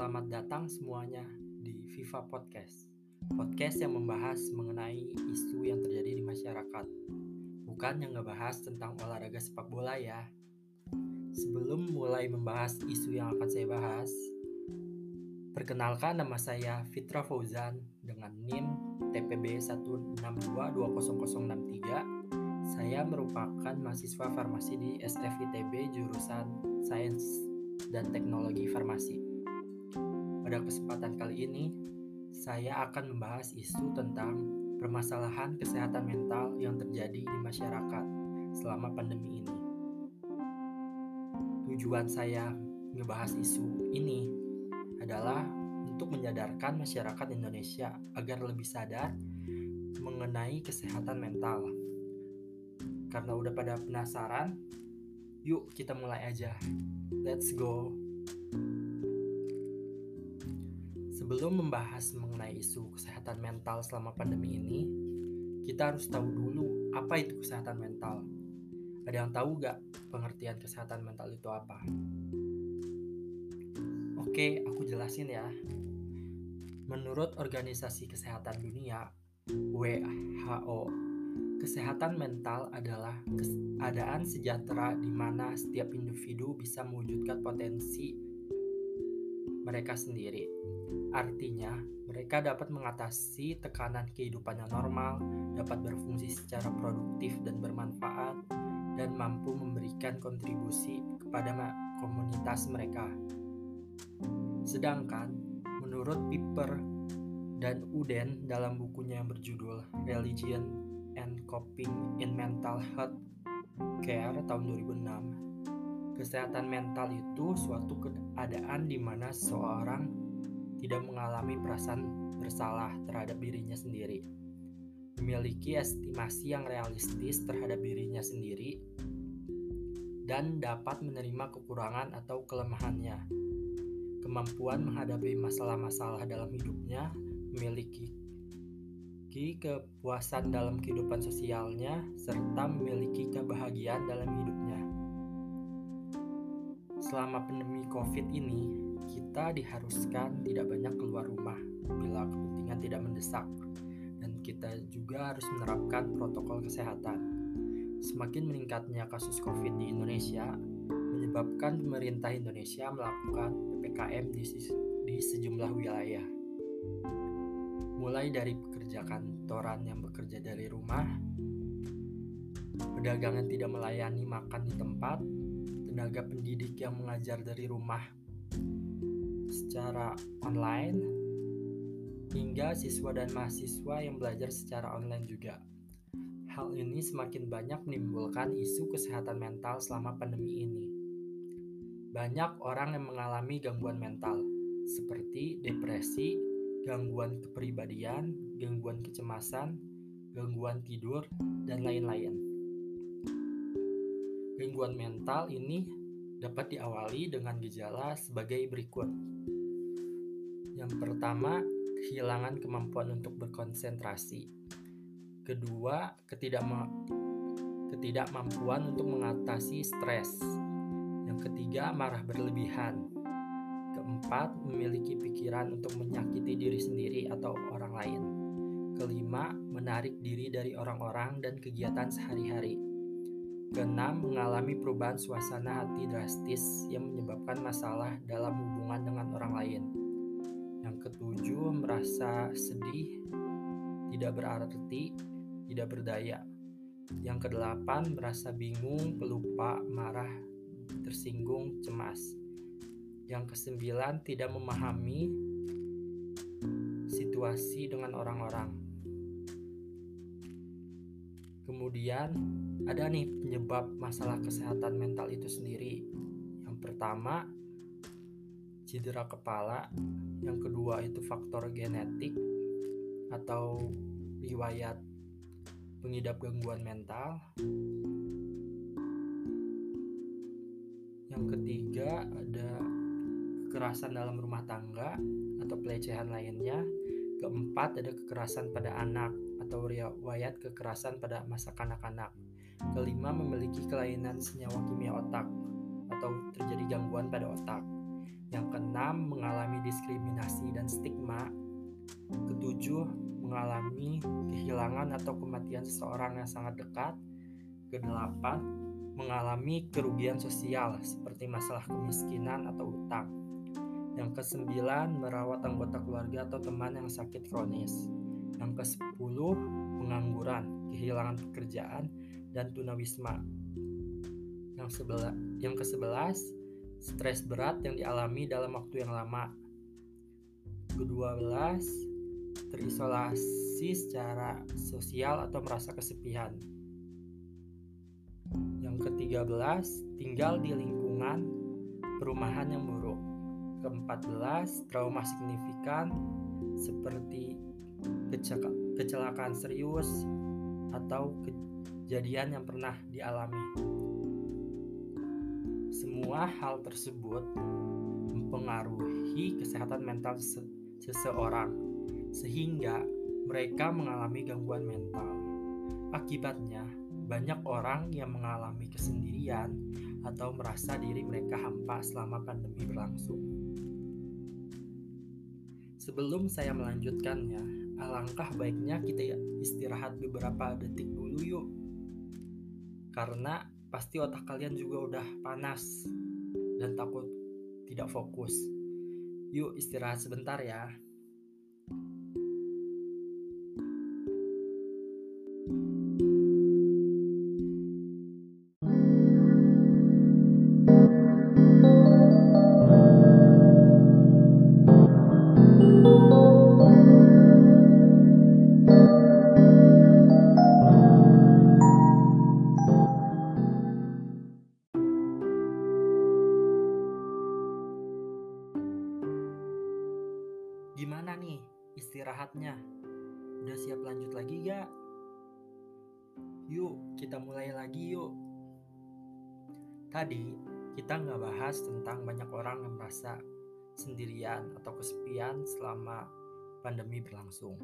Selamat datang semuanya di Viva Podcast. Podcast yang membahas mengenai isu yang terjadi di masyarakat. Bukan yang ngebahas tentang olahraga sepak bola ya. Sebelum mulai membahas isu yang akan saya bahas, perkenalkan nama saya Fitra Fauzan dengan NIM TPB 1622003. Saya merupakan mahasiswa farmasi di SFITB jurusan Sains dan Teknologi Farmasi. Pada kesempatan kali ini, saya akan membahas isu tentang permasalahan kesehatan mental yang terjadi di masyarakat selama pandemi ini. Tujuan saya ngebahas isu ini adalah untuk menyadarkan masyarakat Indonesia agar lebih sadar mengenai kesehatan mental. Karena udah pada penasaran, yuk kita mulai aja. Let's go. Sebelum membahas mengenai isu kesehatan mental selama pandemi ini, kita harus tahu dulu apa itu kesehatan mental. Ada yang tahu gak pengertian kesehatan mental itu apa? Oke, aku jelasin ya. Menurut Organisasi Kesehatan Dunia, WHO, kesehatan mental adalah keadaan sejahtera di mana setiap individu bisa mewujudkan potensi mereka sendiri Artinya, mereka dapat mengatasi tekanan kehidupan yang normal, dapat berfungsi secara produktif dan bermanfaat, dan mampu memberikan kontribusi kepada komunitas mereka. Sedangkan, menurut Piper dan Uden dalam bukunya yang berjudul Religion and Coping in Mental Health Care tahun 2006, kesehatan mental itu suatu keadaan di mana seorang tidak mengalami perasaan bersalah terhadap dirinya sendiri, memiliki estimasi yang realistis terhadap dirinya sendiri, dan dapat menerima kekurangan atau kelemahannya. Kemampuan menghadapi masalah-masalah dalam hidupnya, memiliki kepuasan dalam kehidupan sosialnya, serta memiliki kebahagiaan dalam hidupnya. Selama pandemi COVID ini, kita diharuskan tidak banyak keluar rumah bila kepentingan tidak mendesak dan kita juga harus menerapkan protokol kesehatan. Semakin meningkatnya kasus COVID di Indonesia menyebabkan pemerintah Indonesia melakukan PPKM di, di sejumlah wilayah. Mulai dari pekerja kantoran yang bekerja dari rumah, pedagang yang tidak melayani makan di tempat, tenaga pendidik yang mengajar dari rumah secara online hingga siswa dan mahasiswa yang belajar secara online juga. Hal ini semakin banyak menimbulkan isu kesehatan mental selama pandemi ini. Banyak orang yang mengalami gangguan mental, seperti depresi, gangguan kepribadian, gangguan kecemasan, gangguan tidur, dan lain-lain. Gangguan mental ini dapat diawali dengan gejala sebagai berikut. Yang pertama, kehilangan kemampuan untuk berkonsentrasi. Kedua, ketidakma ketidakmampuan untuk mengatasi stres. Yang ketiga, marah berlebihan. Keempat, memiliki pikiran untuk menyakiti diri sendiri atau orang lain. Kelima, menarik diri dari orang-orang dan kegiatan sehari-hari. Keenam, mengalami perubahan suasana hati drastis yang menyebabkan masalah dalam hubungan dengan orang lain. Yang ketujuh, merasa sedih, tidak berarti, tidak berdaya. Yang kedelapan, merasa bingung, pelupa, marah, tersinggung, cemas. Yang kesembilan, tidak memahami situasi dengan orang-orang. Kemudian, ada nih penyebab masalah kesehatan mental itu sendiri. Yang pertama, cedera kepala, yang kedua itu faktor genetik atau riwayat pengidap gangguan mental. Yang ketiga ada kekerasan dalam rumah tangga atau pelecehan lainnya. Keempat ada kekerasan pada anak atau riwayat kekerasan pada masa kanak-kanak. Kelima memiliki kelainan senyawa kimia otak atau terjadi gangguan pada otak. Yang keenam, mengalami diskriminasi dan stigma. Ketujuh, mengalami kehilangan atau kematian seseorang yang sangat dekat. Kedelapan, mengalami kerugian sosial seperti masalah kemiskinan atau utang. Yang kesembilan, merawat anggota keluarga atau teman yang sakit kronis. Yang kesepuluh, pengangguran, kehilangan pekerjaan, dan tunawisma. Yang, yang kesebelas, stres berat yang dialami dalam waktu yang lama. Kedua belas, terisolasi secara sosial atau merasa kesepian. Yang ketiga belas, tinggal di lingkungan perumahan yang buruk. Keempat belas, trauma signifikan seperti kecelakaan serius atau kejadian yang pernah dialami. Semua hal tersebut mempengaruhi kesehatan mental seseorang, sehingga mereka mengalami gangguan mental. Akibatnya, banyak orang yang mengalami kesendirian atau merasa diri mereka hampa selama pandemi berlangsung. Sebelum saya melanjutkannya, alangkah baiknya kita istirahat beberapa detik dulu yuk. Karena pasti otak kalian juga udah panas dan takut tidak fokus. Yuk istirahat sebentar ya. Istirahatnya? Udah siap lanjut lagi gak? Yuk, kita mulai lagi yuk. Tadi kita nggak bahas tentang banyak orang yang merasa sendirian atau kesepian selama pandemi berlangsung.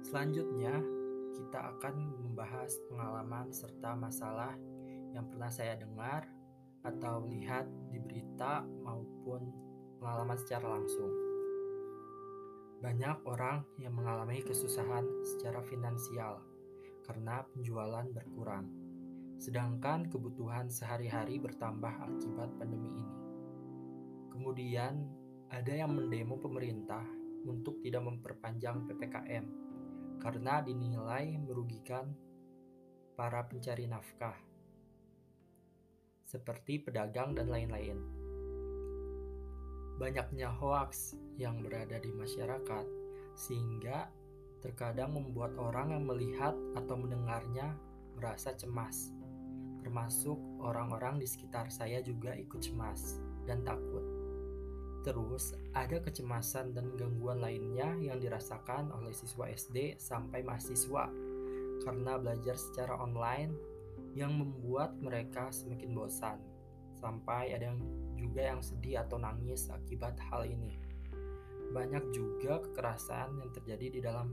Selanjutnya, kita akan membahas pengalaman serta masalah yang pernah saya dengar atau lihat di berita maupun pengalaman secara langsung. Banyak orang yang mengalami kesusahan secara finansial karena penjualan berkurang, sedangkan kebutuhan sehari-hari bertambah akibat pandemi ini. Kemudian, ada yang mendemo pemerintah untuk tidak memperpanjang PPKM karena dinilai merugikan para pencari nafkah, seperti pedagang dan lain-lain. Banyaknya hoaks yang berada di masyarakat, sehingga terkadang membuat orang yang melihat atau mendengarnya merasa cemas. Termasuk orang-orang di sekitar saya juga ikut cemas dan takut. Terus, ada kecemasan dan gangguan lainnya yang dirasakan oleh siswa SD sampai mahasiswa karena belajar secara online yang membuat mereka semakin bosan sampai ada yang juga yang sedih atau nangis akibat hal ini. Banyak juga kekerasan yang terjadi di dalam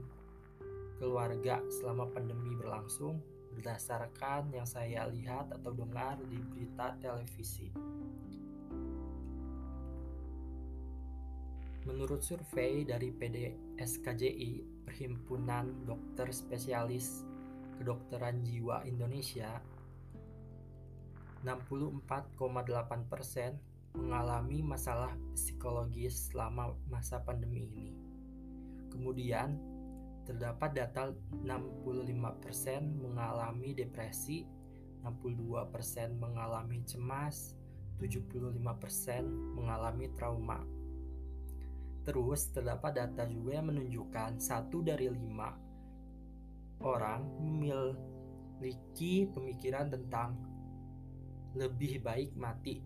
keluarga selama pandemi berlangsung berdasarkan yang saya lihat atau dengar di berita televisi. Menurut survei dari PDSKJI, Perhimpunan Dokter Spesialis Kedokteran Jiwa Indonesia, 64,8% mengalami masalah psikologis selama masa pandemi ini. Kemudian, terdapat data 65% mengalami depresi, 62% mengalami cemas, 75% mengalami trauma. Terus terdapat data juga yang menunjukkan satu dari lima orang memiliki pemikiran tentang lebih baik mati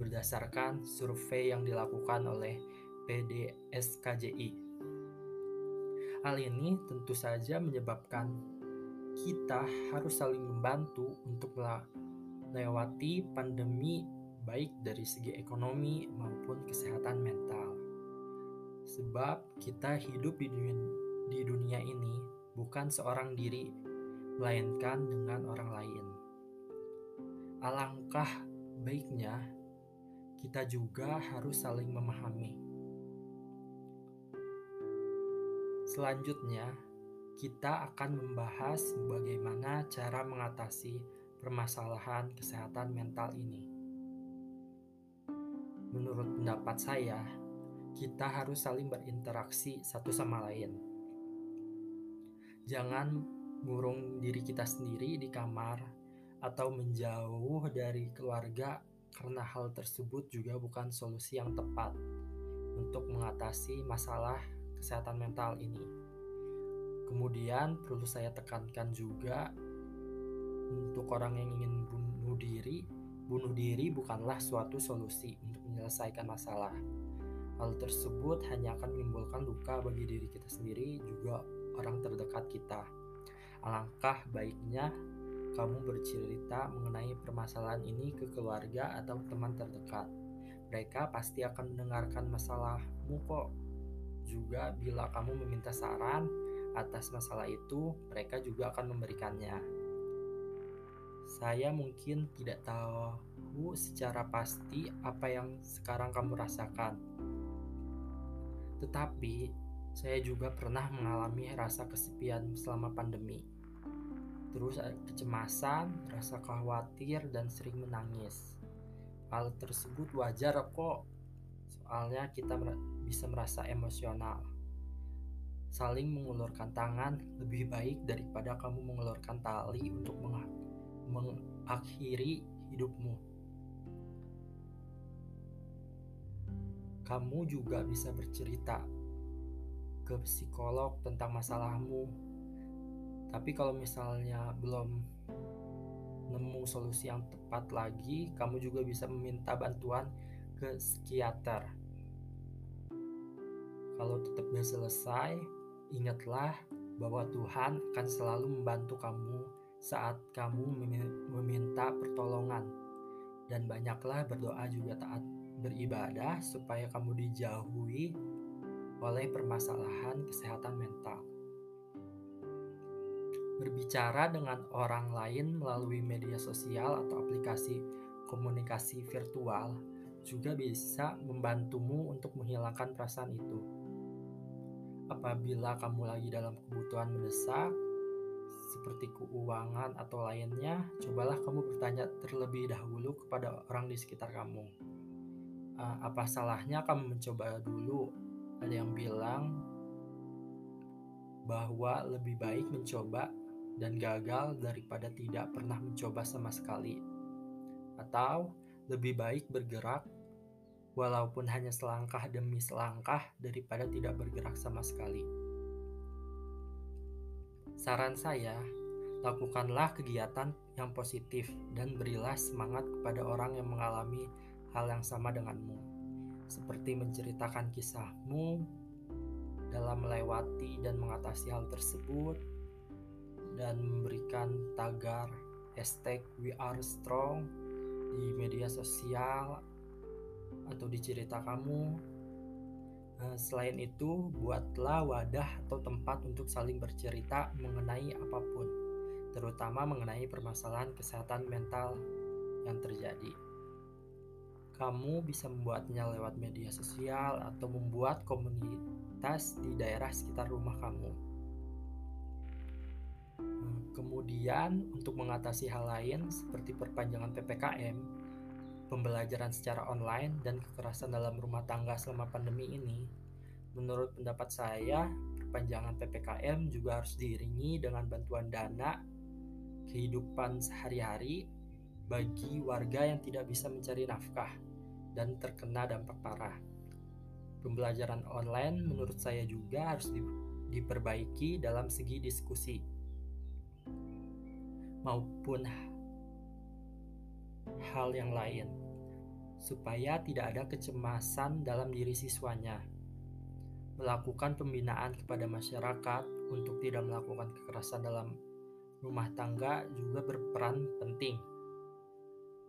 berdasarkan survei yang dilakukan oleh PDSKJI. Hal ini tentu saja menyebabkan kita harus saling membantu untuk melewati pandemi baik dari segi ekonomi maupun kesehatan mental. Sebab kita hidup di dunia, di dunia ini bukan seorang diri, melainkan dengan orang lain. Alangkah baiknya kita juga harus saling memahami. Selanjutnya, kita akan membahas bagaimana cara mengatasi permasalahan kesehatan mental ini. Menurut pendapat saya, kita harus saling berinteraksi satu sama lain. Jangan murung diri kita sendiri di kamar atau menjauh dari keluarga karena hal tersebut juga bukan solusi yang tepat untuk mengatasi masalah kesehatan mental ini. Kemudian perlu saya tekankan juga untuk orang yang ingin bunuh diri, bunuh diri bukanlah suatu solusi untuk menyelesaikan masalah. Hal tersebut hanya akan menimbulkan luka bagi diri kita sendiri juga orang terdekat kita. Alangkah baiknya kamu bercerita mengenai permasalahan ini ke keluarga atau teman terdekat. Mereka pasti akan mendengarkan masalahmu kok. Juga bila kamu meminta saran atas masalah itu, mereka juga akan memberikannya. Saya mungkin tidak tahu secara pasti apa yang sekarang kamu rasakan. Tetapi saya juga pernah mengalami rasa kesepian selama pandemi terus kecemasan, rasa khawatir, dan sering menangis. Hal tersebut wajar kok, soalnya kita bisa merasa emosional. Saling mengulurkan tangan lebih baik daripada kamu mengulurkan tali untuk mengakhiri hidupmu. Kamu juga bisa bercerita ke psikolog tentang masalahmu tapi kalau misalnya belum nemu solusi yang tepat lagi, kamu juga bisa meminta bantuan ke psikiater. Kalau tetap gak selesai, ingatlah bahwa Tuhan akan selalu membantu kamu saat kamu meminta pertolongan. Dan banyaklah berdoa juga taat beribadah supaya kamu dijauhi oleh permasalahan kesehatan mental. Berbicara dengan orang lain melalui media sosial atau aplikasi komunikasi virtual juga bisa membantumu untuk menghilangkan perasaan itu. Apabila kamu lagi dalam kebutuhan mendesak, seperti keuangan atau lainnya, cobalah kamu bertanya terlebih dahulu kepada orang di sekitar kamu. Apa salahnya kamu mencoba dulu? Ada yang bilang bahwa lebih baik mencoba dan gagal daripada tidak pernah mencoba sama sekali. Atau lebih baik bergerak walaupun hanya selangkah demi selangkah daripada tidak bergerak sama sekali. Saran saya, lakukanlah kegiatan yang positif dan berilah semangat kepada orang yang mengalami hal yang sama denganmu. Seperti menceritakan kisahmu dalam melewati dan mengatasi hal tersebut, dan memberikan tagar hashtag we are strong di media sosial atau di cerita kamu. Nah, selain itu, buatlah wadah atau tempat untuk saling bercerita mengenai apa pun, terutama mengenai permasalahan kesehatan mental yang terjadi. Kamu bisa membuatnya lewat media sosial atau membuat komunitas di daerah sekitar rumah kamu. Kemudian, untuk mengatasi hal lain seperti perpanjangan PPKM, pembelajaran secara online, dan kekerasan dalam rumah tangga selama pandemi ini, menurut pendapat saya, perpanjangan PPKM juga harus diiringi dengan bantuan dana kehidupan sehari-hari bagi warga yang tidak bisa mencari nafkah dan terkena dampak parah. Pembelajaran online menurut saya juga harus diperbaiki dalam segi diskusi maupun hal yang lain, supaya tidak ada kecemasan dalam diri siswanya. Melakukan pembinaan kepada masyarakat untuk tidak melakukan kekerasan dalam rumah tangga juga berperan penting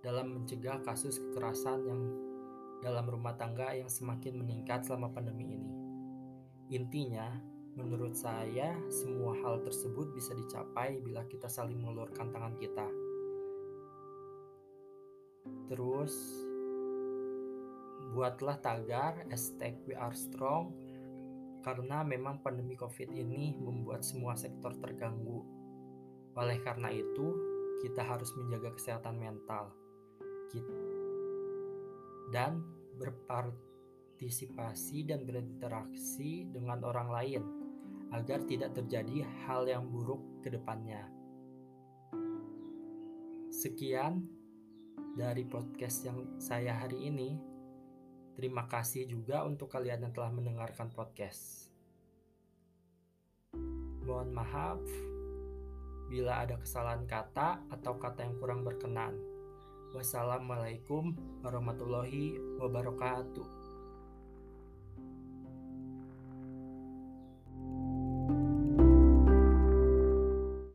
dalam mencegah kasus kekerasan yang dalam rumah tangga yang semakin meningkat selama pandemi ini. Intinya, Menurut saya, semua hal tersebut bisa dicapai bila kita saling mengulurkan tangan kita. Terus, buatlah tagar hashtag we are strong karena memang pandemi covid ini membuat semua sektor terganggu. Oleh karena itu, kita harus menjaga kesehatan mental dan berpartisipasi dan berinteraksi dengan orang lain agar tidak terjadi hal yang buruk ke depannya. Sekian dari podcast yang saya hari ini. Terima kasih juga untuk kalian yang telah mendengarkan podcast. Mohon maaf bila ada kesalahan kata atau kata yang kurang berkenan. Wassalamualaikum warahmatullahi wabarakatuh.